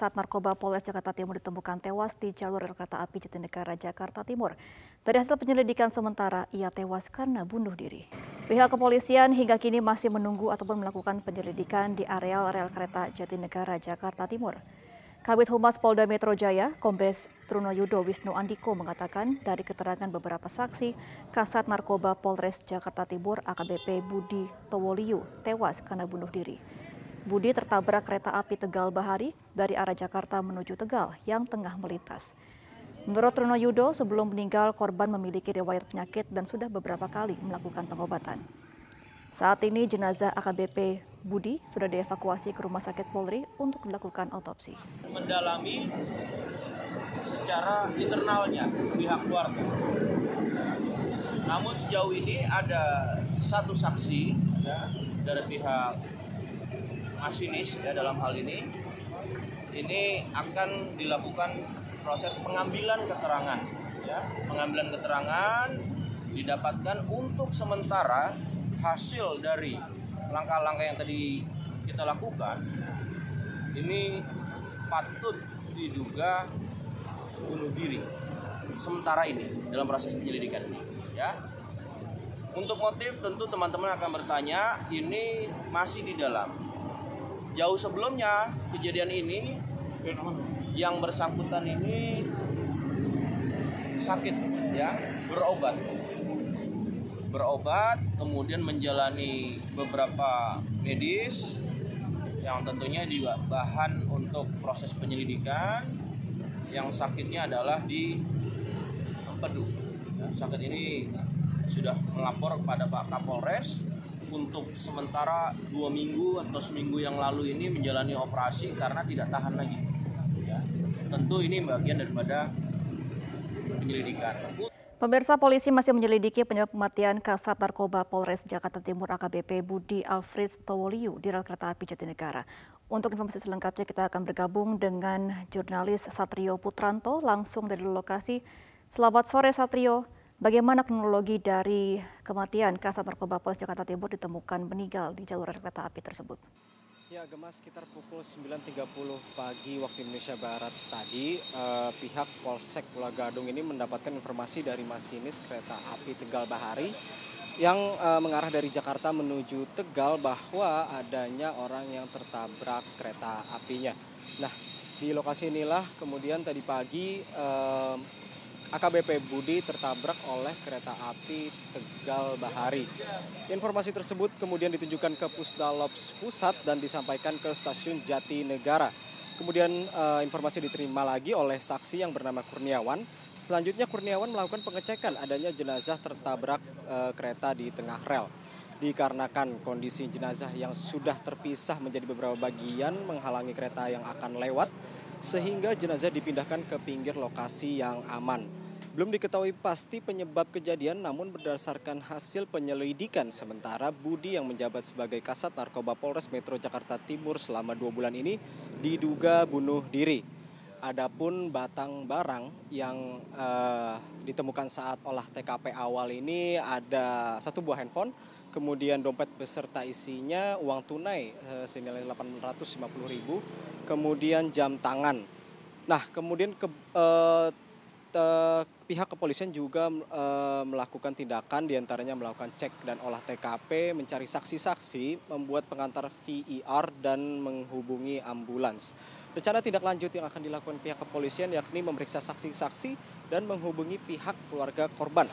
Kasat Narkoba Polres Jakarta Timur ditemukan tewas di jalur rel kereta api Jatinegara Jakarta Timur. Dari hasil penyelidikan sementara, ia tewas karena bunuh diri. Pihak kepolisian hingga kini masih menunggu ataupun melakukan penyelidikan di areal rel kereta Jatinegara Jakarta Timur. Kabit Humas Polda Metro Jaya, Kombes Trunoyudo Wisnu Andiko mengatakan dari keterangan beberapa saksi, Kasat Narkoba Polres Jakarta Timur AKBP Budi Towoliu tewas karena bunuh diri. Budi tertabrak kereta api Tegal Bahari dari arah Jakarta menuju Tegal yang tengah melintas. Menurut Trunoyudo, sebelum meninggal korban memiliki riwayat penyakit dan sudah beberapa kali melakukan pengobatan. Saat ini jenazah AKBP Budi sudah dievakuasi ke Rumah Sakit Polri untuk dilakukan otopsi. Mendalami secara internalnya pihak keluarga. Namun sejauh ini ada satu saksi ya, dari pihak masinis ya dalam hal ini. Ini akan dilakukan proses pengambilan keterangan ya. Pengambilan keterangan didapatkan untuk sementara hasil dari langkah-langkah yang tadi kita lakukan. Ini patut diduga bunuh diri sementara ini dalam proses penyelidikan ini ya. Untuk motif tentu teman-teman akan bertanya ini masih di dalam jauh sebelumnya kejadian ini yang bersangkutan ini sakit ya berobat berobat, kemudian menjalani beberapa medis yang tentunya juga bahan untuk proses penyelidikan. Yang sakitnya adalah di Empedu. Ya, sakit ini sudah melapor kepada Pak Kapolres untuk sementara dua minggu atau seminggu yang lalu ini menjalani operasi karena tidak tahan lagi. Ya, tentu ini bagian daripada penyelidikan. Pemirsa polisi masih menyelidiki penyebab kematian Kasat Narkoba Polres Jakarta Timur AKBP Budi Alfred Towoliu di rel kereta api Jatinegara. Untuk informasi selengkapnya kita akan bergabung dengan jurnalis Satrio Putranto langsung dari lokasi. Selamat sore Satrio, bagaimana kronologi dari kematian Kasat Narkoba Polres Jakarta Timur ditemukan meninggal di jalur kereta api tersebut? Ya, Gemma sekitar pukul 9.30 pagi waktu Indonesia Barat tadi, eh, pihak Polsek Pulau Gadung ini mendapatkan informasi dari masinis kereta api Tegal Bahari yang eh, mengarah dari Jakarta menuju Tegal bahwa adanya orang yang tertabrak kereta apinya. Nah, di lokasi inilah kemudian tadi pagi eh, AKBP Budi tertabrak oleh kereta api Tegal Bahari. Informasi tersebut kemudian ditunjukkan ke Pusdalops Pusat dan disampaikan ke stasiun Jatinegara. Kemudian uh, informasi diterima lagi oleh saksi yang bernama Kurniawan. Selanjutnya Kurniawan melakukan pengecekan adanya jenazah tertabrak uh, kereta di tengah rel. Dikarenakan kondisi jenazah yang sudah terpisah menjadi beberapa bagian menghalangi kereta yang akan lewat, sehingga jenazah dipindahkan ke pinggir lokasi yang aman. Belum diketahui pasti penyebab kejadian namun berdasarkan hasil penyelidikan sementara Budi yang menjabat sebagai Kasat Narkoba Polres Metro Jakarta Timur selama dua bulan ini diduga bunuh diri. Adapun batang barang yang uh, ditemukan saat olah TKP awal ini ada satu buah handphone, kemudian dompet beserta isinya uang tunai uh, senilai 850 ribu, kemudian jam tangan. Nah, kemudian ke, uh, pihak kepolisian juga uh, melakukan tindakan di antaranya melakukan cek dan olah TKP, mencari saksi-saksi, membuat pengantar VIR dan menghubungi ambulans. Rencana tindak lanjut yang akan dilakukan pihak kepolisian yakni memeriksa saksi-saksi dan menghubungi pihak keluarga korban.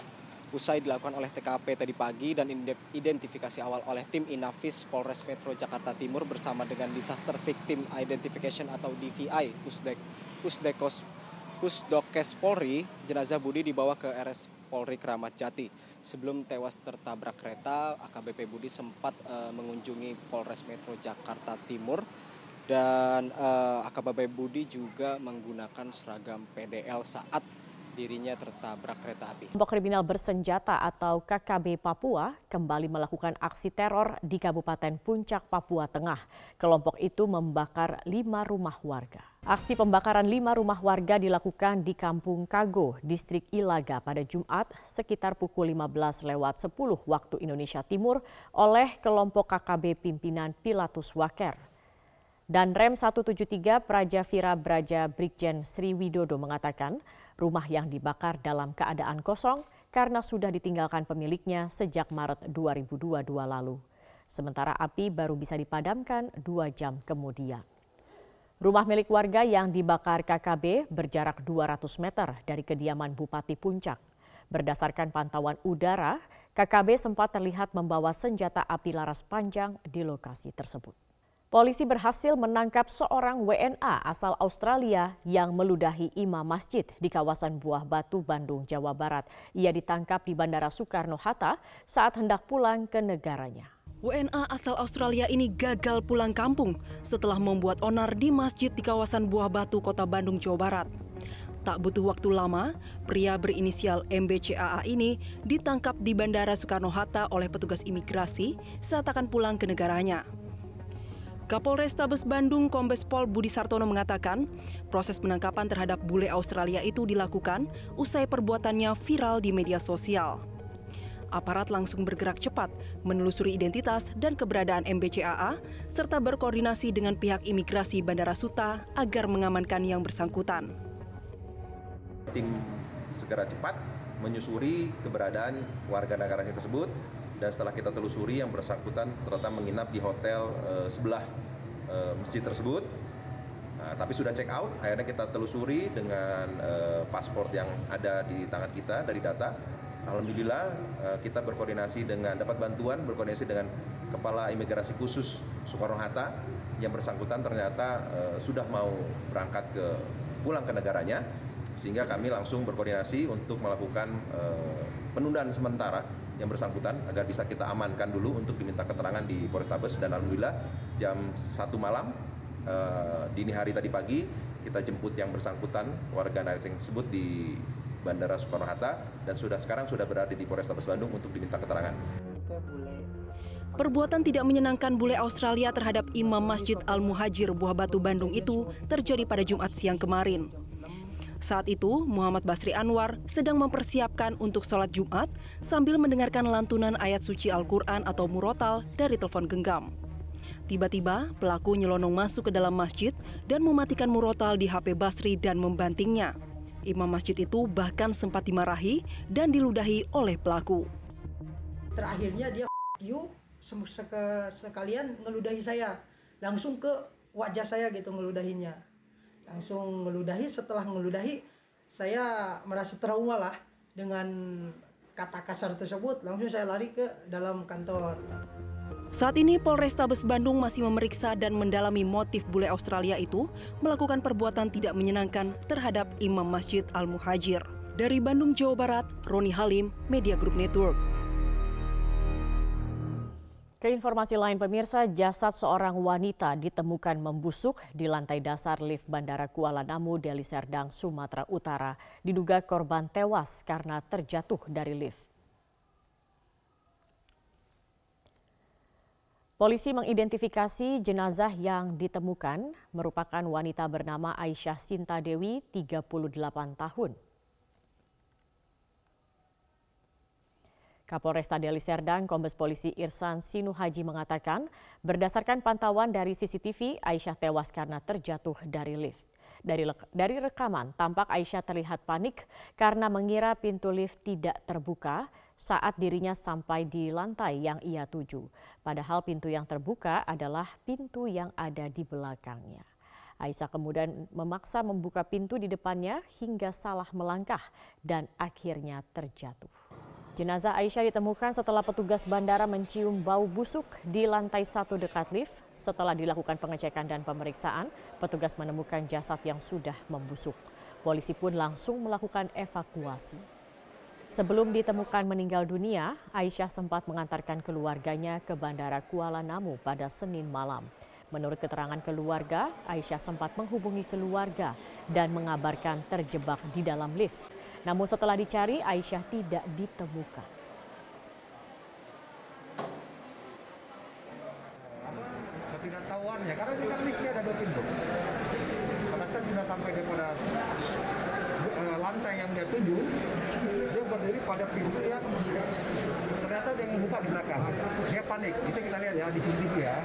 Usai dilakukan oleh TKP tadi pagi dan identifikasi awal oleh tim Inavis Polres Metro Jakarta Timur bersama dengan Disaster Victim Identification atau DVI Pusdek, Pusdekos Pusdokes Polri, jenazah Budi dibawa ke RS Polri Keramat Jati. Sebelum tewas tertabrak kereta, AKBP Budi sempat uh, mengunjungi Polres Metro Jakarta Timur dan uh, eh, AKBP Budi juga menggunakan seragam PDL saat dirinya tertabrak kereta api. Kelompok kriminal bersenjata atau KKB Papua kembali melakukan aksi teror di Kabupaten Puncak, Papua Tengah. Kelompok itu membakar lima rumah warga. Aksi pembakaran lima rumah warga dilakukan di Kampung Kago, Distrik Ilaga pada Jumat sekitar pukul 15 lewat 10 waktu Indonesia Timur oleh kelompok KKB pimpinan Pilatus Waker. Dan Rem 173 Praja Vira Braja Brigjen Sri Widodo mengatakan rumah yang dibakar dalam keadaan kosong karena sudah ditinggalkan pemiliknya sejak Maret 2022 lalu. Sementara api baru bisa dipadamkan dua jam kemudian. Rumah milik warga yang dibakar KKB berjarak 200 meter dari kediaman Bupati Puncak. Berdasarkan pantauan udara, KKB sempat terlihat membawa senjata api laras panjang di lokasi tersebut. Polisi berhasil menangkap seorang WNA asal Australia yang meludahi imam masjid di kawasan Buah Batu, Bandung, Jawa Barat. Ia ditangkap di Bandara Soekarno-Hatta saat hendak pulang ke negaranya. WNA asal Australia ini gagal pulang kampung setelah membuat onar di masjid di kawasan Buah Batu, Kota Bandung, Jawa Barat. Tak butuh waktu lama, pria berinisial MBCAA ini ditangkap di Bandara Soekarno-Hatta oleh petugas imigrasi saat akan pulang ke negaranya. Kapolres Tabes Bandung Kombes Pol Budi Sartono mengatakan, proses penangkapan terhadap bule Australia itu dilakukan usai perbuatannya viral di media sosial. Aparat langsung bergerak cepat menelusuri identitas dan keberadaan MBCAA serta berkoordinasi dengan pihak imigrasi Bandara Suta agar mengamankan yang bersangkutan. Tim segera cepat menyusuri keberadaan warga negara tersebut dan setelah kita telusuri yang bersangkutan ternyata menginap di hotel uh, sebelah uh, masjid tersebut. Nah, tapi sudah check out akhirnya kita telusuri dengan uh, paspor yang ada di tangan kita dari data. Alhamdulillah uh, kita berkoordinasi dengan dapat bantuan berkoordinasi dengan kepala imigrasi khusus Soekarno Hatta. Yang bersangkutan ternyata uh, sudah mau berangkat ke pulang ke negaranya. Sehingga kami langsung berkoordinasi untuk melakukan uh, penundaan sementara yang bersangkutan agar bisa kita amankan dulu untuk diminta keterangan di Polrestabes dan alhamdulillah jam satu malam uh, dini hari tadi pagi kita jemput yang bersangkutan warga negara tersebut di Bandara Soekarno Hatta dan sudah sekarang sudah berada di Polrestabes Bandung untuk diminta keterangan. Perbuatan tidak menyenangkan bule Australia terhadap Imam Masjid Al-Muhajir Buah Batu Bandung itu terjadi pada Jumat siang kemarin. Saat itu, Muhammad Basri Anwar sedang mempersiapkan untuk sholat Jumat sambil mendengarkan lantunan ayat suci Al-Quran atau murotal dari telepon genggam. Tiba-tiba, pelaku nyelonong masuk ke dalam masjid dan mematikan murotal di HP Basri dan membantingnya. Imam masjid itu bahkan sempat dimarahi dan diludahi oleh pelaku. Terakhirnya dia you sekalian ngeludahi saya, langsung ke wajah saya gitu ngeludahinya langsung ngeludahi setelah ngeludahi saya merasa trauma lah dengan kata kasar tersebut langsung saya lari ke dalam kantor. Saat ini Polrestabes Bandung masih memeriksa dan mendalami motif bule Australia itu melakukan perbuatan tidak menyenangkan terhadap Imam Masjid Al-Muhajir. Dari Bandung, Jawa Barat, Roni Halim, Media Group Network. Ke informasi lain pemirsa, jasad seorang wanita ditemukan membusuk di lantai dasar lift Bandara Kuala Namu, Deli Serdang, Sumatera Utara. Diduga korban tewas karena terjatuh dari lift. Polisi mengidentifikasi jenazah yang ditemukan merupakan wanita bernama Aisyah Sinta Dewi, 38 tahun. Kapolresta Deli Serdang, Kombes Polisi Irsan Sinuhaji mengatakan, berdasarkan pantauan dari CCTV, Aisyah tewas karena terjatuh dari lift. Dari, dari rekaman, tampak Aisyah terlihat panik karena mengira pintu lift tidak terbuka saat dirinya sampai di lantai yang ia tuju. Padahal pintu yang terbuka adalah pintu yang ada di belakangnya. Aisyah kemudian memaksa membuka pintu di depannya hingga salah melangkah dan akhirnya terjatuh. Jenazah Aisyah ditemukan setelah petugas bandara mencium bau busuk di lantai satu dekat lift. Setelah dilakukan pengecekan dan pemeriksaan, petugas menemukan jasad yang sudah membusuk. Polisi pun langsung melakukan evakuasi. Sebelum ditemukan meninggal dunia, Aisyah sempat mengantarkan keluarganya ke Bandara Kuala Namu pada Senin malam. Menurut keterangan keluarga, Aisyah sempat menghubungi keluarga dan mengabarkan terjebak di dalam lift. Namun setelah dicari, Aisyah tidak ditemukan. Ketidaktahuannya, karena ini kan liftnya ada dua pintu. Pada saat sudah sampai kepada lantai yang dia tuju, dia berdiri pada pintu yang ternyata dia membuka di belakang. Dia panik. Itu kita lihat ya di CCTV ya.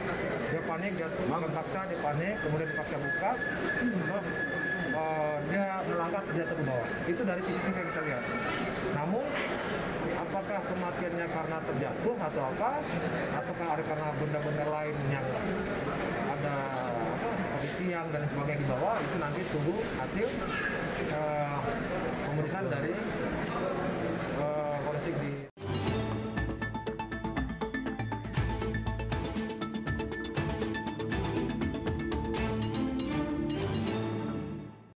Dia panik, dia terpaksa, dia panik, kemudian dipaksa buka. Dia melangkah terjatuh ke bawah. Itu dari CCTV yang kita lihat. Namun apakah kematiannya karena terjatuh atau apa? Ataukah ada karena benda-benda lain yang ada apa, tiang dan sebagainya di bawah itu nanti tunggu hasil eh, pemeriksaan dari eh,